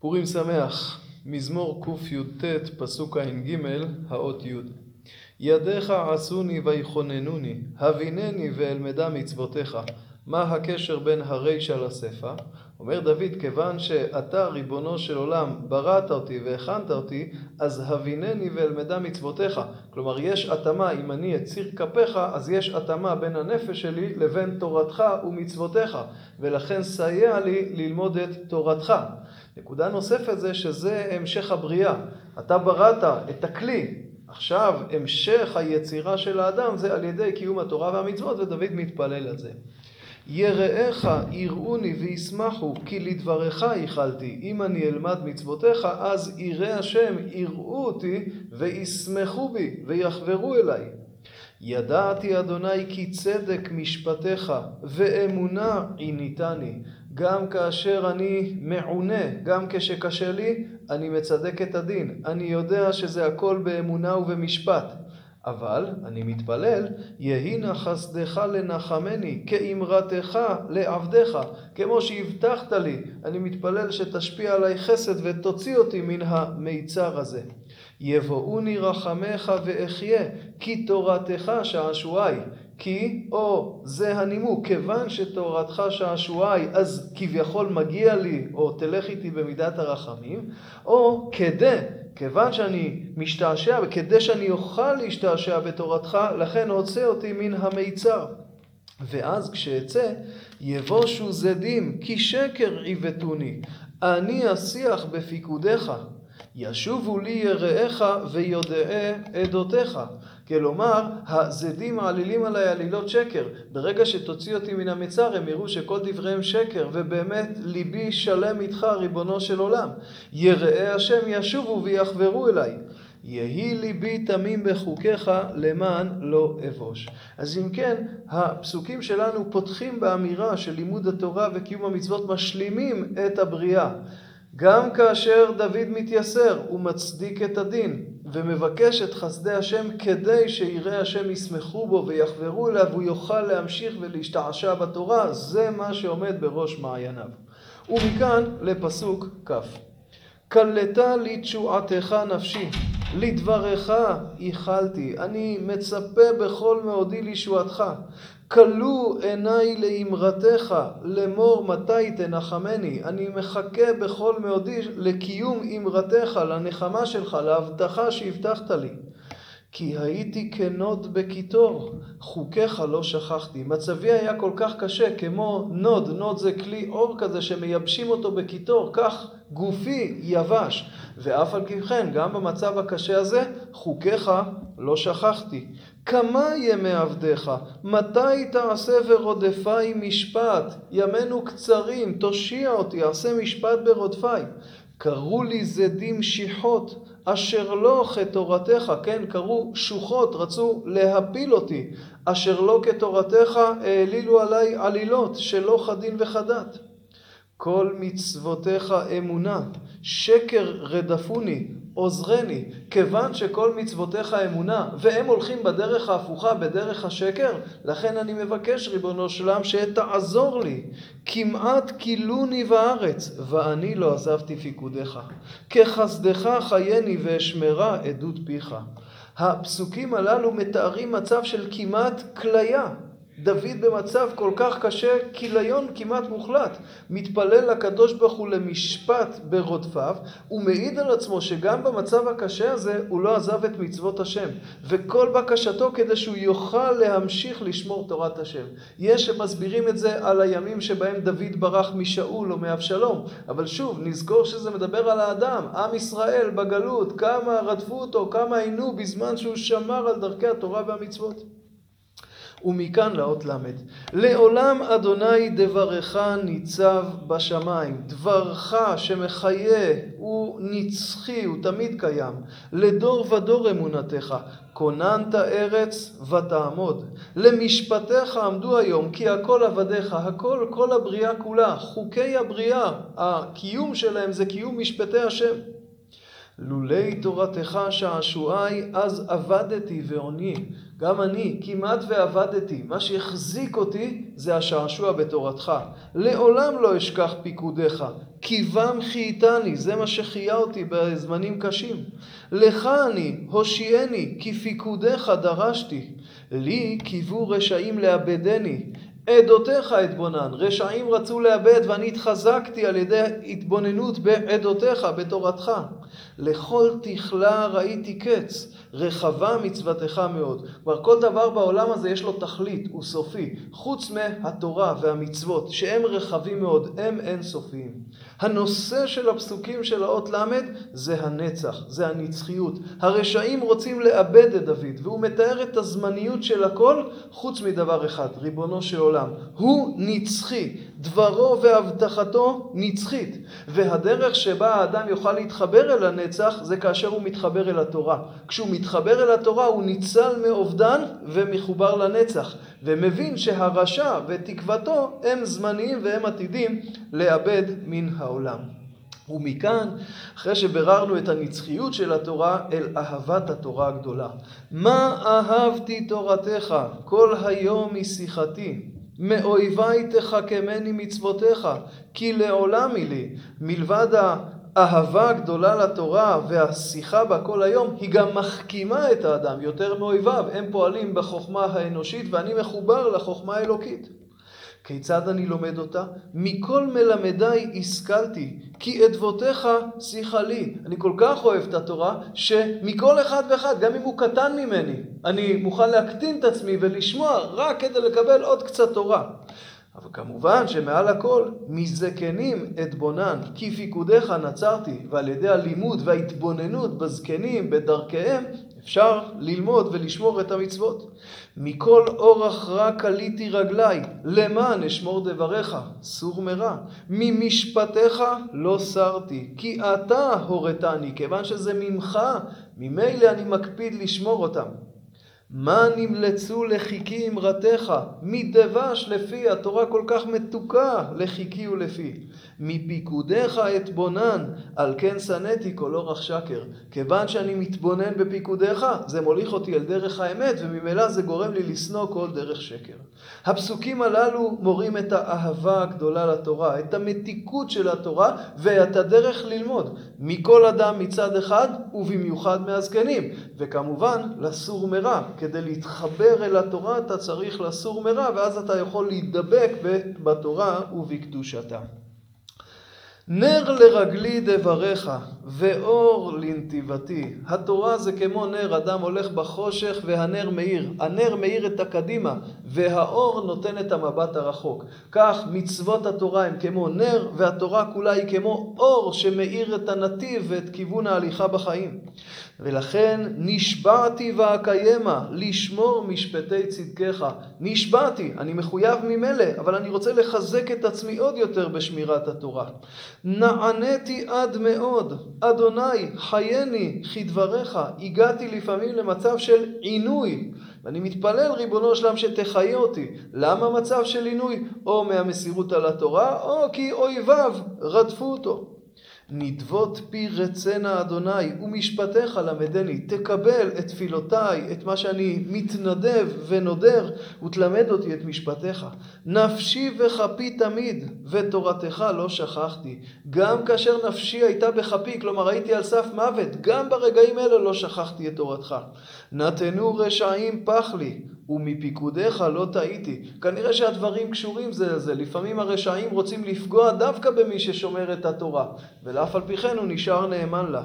פורים שמח, מזמור קי"ט, פסוק ע"ג, האות י' ידיך עשוני ויכוננוני, הבינני ואלמדה מצוותיך. מה הקשר בין הרישא לסיפא? אומר דוד, כיוון שאתה, ריבונו של עולם, בראת אותי והכנת אותי, אז הבינני ואלמדה מצוותיך. כלומר, יש התאמה, אם אני אציר כפיך, אז יש התאמה בין הנפש שלי לבין תורתך ומצוותיך, ולכן סייע לי ללמוד את תורתך. נקודה נוספת זה שזה המשך הבריאה. אתה בראת את הכלי. עכשיו, המשך היצירה של האדם זה על ידי קיום התורה והמצוות, ודוד מתפלל על זה. יראיך יראוני וישמחו, כי לדבריך ייחלתי. אם אני אלמד מצוותיך, אז יראה השם יראו אותי וישמחו בי ויחברו אליי. ידעתי אדוני כי צדק משפטיך ואמונה עיניתני. גם כאשר אני מעונה, גם כשקשה לי, אני מצדק את הדין. אני יודע שזה הכל באמונה ובמשפט. אבל אני מתפלל, יהי נא חסדך לנחמני, כאמרתך לעבדיך, כמו שהבטחת לי, אני מתפלל שתשפיע עליי חסד ותוציא אותי מן המיצר הזה. יבואוני רחמך ואחיה, כי תורתך שעשועי. כי, או זה הנימוק, כיוון שתורתך שעשועי, אז כביכול מגיע לי, או תלך איתי במידת הרחמים, או כדי כיוון שאני משתעשע, וכדי שאני אוכל להשתעשע בתורתך, לכן הוצא אותי מן המיצר. ואז כשאצא, יבושו זדים, כי שקר עיוותוני. אני אשיח בפיקודיך. ישובו לי יראיך ויודעי עדותיך. כלומר, הזדים מעלילים עליי עלילות שקר. ברגע שתוציא אותי מן המצר, הם יראו שכל דבריהם שקר, ובאמת ליבי שלם איתך, ריבונו של עולם. יראי השם ישובו ויחברו אליי. יהי ליבי תמים בחוקיך למען לא אבוש. אז אם כן, הפסוקים שלנו פותחים באמירה של לימוד התורה וקיום המצוות משלימים את הבריאה. גם כאשר דוד מתייסר, הוא מצדיק את הדין ומבקש את חסדי השם כדי שיראי השם ישמחו בו ויחברו אליו והוא יוכל להמשיך ולהשתעשע בתורה, זה מה שעומד בראש מעייניו. ומכאן לפסוק כ' כלתה לתשועתך נפשי, לדבריך ייחלתי, אני מצפה בכל מאודי לישועתך. כלו עיניי לאמרתך, לאמור מתי תנחמני. אני מחכה בכל מאודי לקיום אמרתך, לנחמה שלך, להבטחה שהבטחת לי. כי הייתי כנוד בקיטור, חוקיך לא שכחתי. מצבי היה כל כך קשה, כמו נוד, נוד זה כלי עור כזה שמייבשים אותו בקיטור, כך גופי יבש. ואף על פי כן, גם במצב הקשה הזה, חוקיך לא שכחתי. כמה ימי עבדיך? מתי תעשה ורודפי משפט? ימינו קצרים, תושיע אותי, עשה משפט ברודפי. קראו לי זדים שיחות, אשר לא כתורתך, כן, קראו שוחות, רצו להפיל אותי, אשר לא כתורתך העלילו עליי עלילות, שלא כדין וכדת. כל מצוותיך אמונה, שקר רדפוני, עוזרני, כיוון שכל מצוותיך אמונה, והם הולכים בדרך ההפוכה, בדרך השקר, לכן אני מבקש, ריבונו של עולם, שתעזור לי. כמעט כילוני בארץ, ואני לא עזבתי פיקודיך. כחסדך חייני ואשמרה עדות פיך. הפסוקים הללו מתארים מצב של כמעט כליה. דוד במצב כל כך קשה, כיליון כמעט מוחלט, מתפלל לקדוש ברוך הוא למשפט ברודפיו, ומעיד על עצמו שגם במצב הקשה הזה הוא לא עזב את מצוות השם, וכל בקשתו כדי שהוא יוכל להמשיך לשמור תורת השם. יש שמסבירים את זה על הימים שבהם דוד ברח משאול או מאבשלום, אבל שוב, נזכור שזה מדבר על האדם, עם ישראל בגלות, כמה רדפו אותו, כמה עינו בזמן שהוא שמר על דרכי התורה והמצוות. ומכאן לאות ל' לעולם אדוני דברך ניצב בשמיים. דברך שמחיה הוא נצחי, הוא תמיד קיים. לדור ודור אמונתך. כוננת ארץ ותעמוד. למשפטיך עמדו היום, כי הכל עבדיך, הכל, כל הבריאה כולה. חוקי הבריאה, הקיום שלהם זה קיום משפטי השם. לולי תורתך שעשועי, אז עבדתי ועוני. גם אני כמעט ועבדתי, מה שהחזיק אותי זה השעשוע בתורתך. לעולם לא אשכח פיקודיך, כי בם חייתני, זה מה שחיה אותי בזמנים קשים. לך אני, הושיעני, כי פיקודיך דרשתי. לי קיוו רשעים לאבדני, עדותיך אתבונן. רשעים רצו לאבד ואני התחזקתי על ידי התבוננות בעדותיך, בתורתך. לכל תכלה ראיתי קץ, רחבה מצוותך מאוד. כלומר, כל דבר בעולם הזה יש לו תכלית, הוא סופי. חוץ מהתורה והמצוות, שהם רחבים מאוד, הם אינסופיים. הנושא של הפסוקים של האות ל' זה הנצח, זה הנצחיות. הרשעים רוצים לאבד את דוד, והוא מתאר את הזמניות של הכל, חוץ מדבר אחד, ריבונו של עולם. הוא נצחי, דברו והבטחתו נצחית. והדרך שבה האדם יוכל להתחבר אל הנצח, זה כאשר הוא מתחבר אל התורה. כשהוא מתחבר אל התורה הוא ניצל מאובדן ומחובר לנצח. ומבין שהרשע ותקוותו הם זמניים והם עתידים לאבד מן העולם. ומכאן, אחרי שביררנו את הנצחיות של התורה, אל אהבת התורה הגדולה. מה אהבתי תורתך, כל היום משיחתי. מאויבי תחכמני מצוותיך, כי לעולם היא לי. מלבד האהבה הגדולה לתורה והשיחה בה כל היום, היא גם מחכימה את האדם יותר מאויביו. הם פועלים בחוכמה האנושית ואני מחובר לחוכמה האלוקית. כיצד אני לומד אותה? מכל מלמדיי השכלתי, כי אדבותיך שיחה לי. אני כל כך אוהב את התורה, שמכל אחד ואחד, גם אם הוא קטן ממני, אני מוכן להקטין את עצמי ולשמוע רק כדי לקבל עוד קצת תורה. אבל כמובן שמעל הכל, מזקנים אתבונן, כי פיקודיך נצרתי, ועל ידי הלימוד וההתבוננות בזקנים, בדרכיהם, אפשר ללמוד ולשמור את המצוות. מכל אורח רע קליתי רגלי, למען אשמור דבריך, סור מרע. ממשפטיך לא סרתי, כי אתה הורתני, כיוון שזה ממך, ממילא אני מקפיד לשמור אותם. מה נמלצו לחיקי אמרתך? מדבש לפי, התורה כל כך מתוקה לחיקי ולפי. מפיקודיך אתבונן, על כן שנאתי כל אורח שקר. כיוון שאני מתבונן בפיקודיך, זה מוליך אותי אל דרך האמת, וממילא זה גורם לי לשנוא כל דרך שקר. הפסוקים הללו מורים את האהבה הגדולה לתורה, את המתיקות של התורה, ואת הדרך ללמוד. מכל אדם מצד אחד, ובמיוחד מהזקנים. וכמובן, לסור מרע. כדי להתחבר אל התורה אתה צריך לסור מרע, ואז אתה יכול להידבק בתורה ובקדושתה. נר לרגלי דבריך, ואור לנתיבתי. התורה זה כמו נר, אדם הולך בחושך והנר מאיר. הנר מאיר את הקדימה, והאור נותן את המבט הרחוק. כך מצוות התורה הם כמו נר, והתורה כולה היא כמו אור שמאיר את הנתיב ואת כיוון ההליכה בחיים. ולכן נשבעתי ואקיימה, לשמור משפטי צדקך. נשבעתי, אני מחויב ממילא, אבל אני רוצה לחזק את עצמי עוד יותר בשמירת התורה. נעניתי עד מאוד, אדוני, חייני כדבריך. הגעתי לפעמים למצב של עינוי, ואני מתפלל, ריבונו שלם, שתחיה אותי. למה מצב של עינוי? או מהמסירות על התורה, או כי אויביו רדפו אותו. נדבות פי רצנה אדוני ומשפטיך למדני. תקבל את תפילותיי, את מה שאני מתנדב ונודר, ותלמד אותי את משפטיך. נפשי וכפי תמיד, ותורתך לא שכחתי. גם כאשר נפשי הייתה בכפי, כלומר הייתי על סף מוות, גם ברגעים אלה לא שכחתי את תורתך. נתנו רשעים פח לי, ומפיקודיך לא טעיתי. כנראה שהדברים קשורים זה לזה. לפעמים הרשעים רוצים לפגוע דווקא במי ששומר את התורה, ולאף על פי כן הוא נשאר נאמן לה.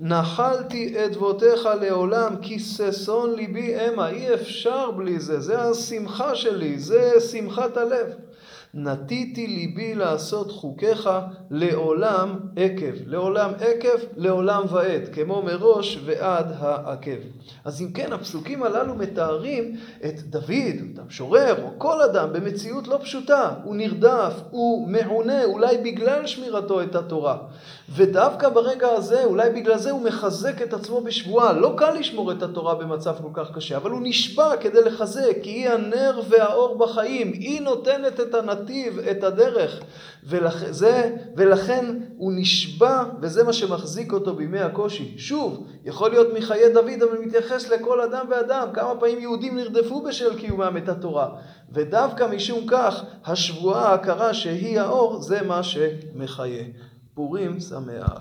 נחלתי אדבותיך לעולם, כי ששון ליבי המה. אי אפשר בלי זה, זה השמחה שלי, זה שמחת הלב. נטיתי ליבי לעשות חוקיך לעולם עקב. לעולם עקב, לעולם ועד, כמו מראש ועד העקב. אז אם כן, הפסוקים הללו מתארים את דוד, המשורר, או כל אדם, במציאות לא פשוטה. הוא נרדף, הוא מעונה, אולי בגלל שמירתו את התורה. ודווקא ברגע הזה, אולי בגלל זה הוא מחזק את עצמו בשבועה. לא קל לשמור את התורה במצב כל כך קשה, אבל הוא נשבע כדי לחזק, כי היא הנר והאור בחיים. היא נותנת את הנתון. הנתיב, את הדרך. ולכ... זה, ולכן הוא נשבע, וזה מה שמחזיק אותו בימי הקושי. שוב, יכול להיות מחיי דוד, אבל מתייחס לכל אדם ואדם. כמה פעמים יהודים נרדפו בשל קיומם את התורה. ודווקא משום כך, השבועה ההכרה שהיא האור, זה מה שמחיה. פורים שמח.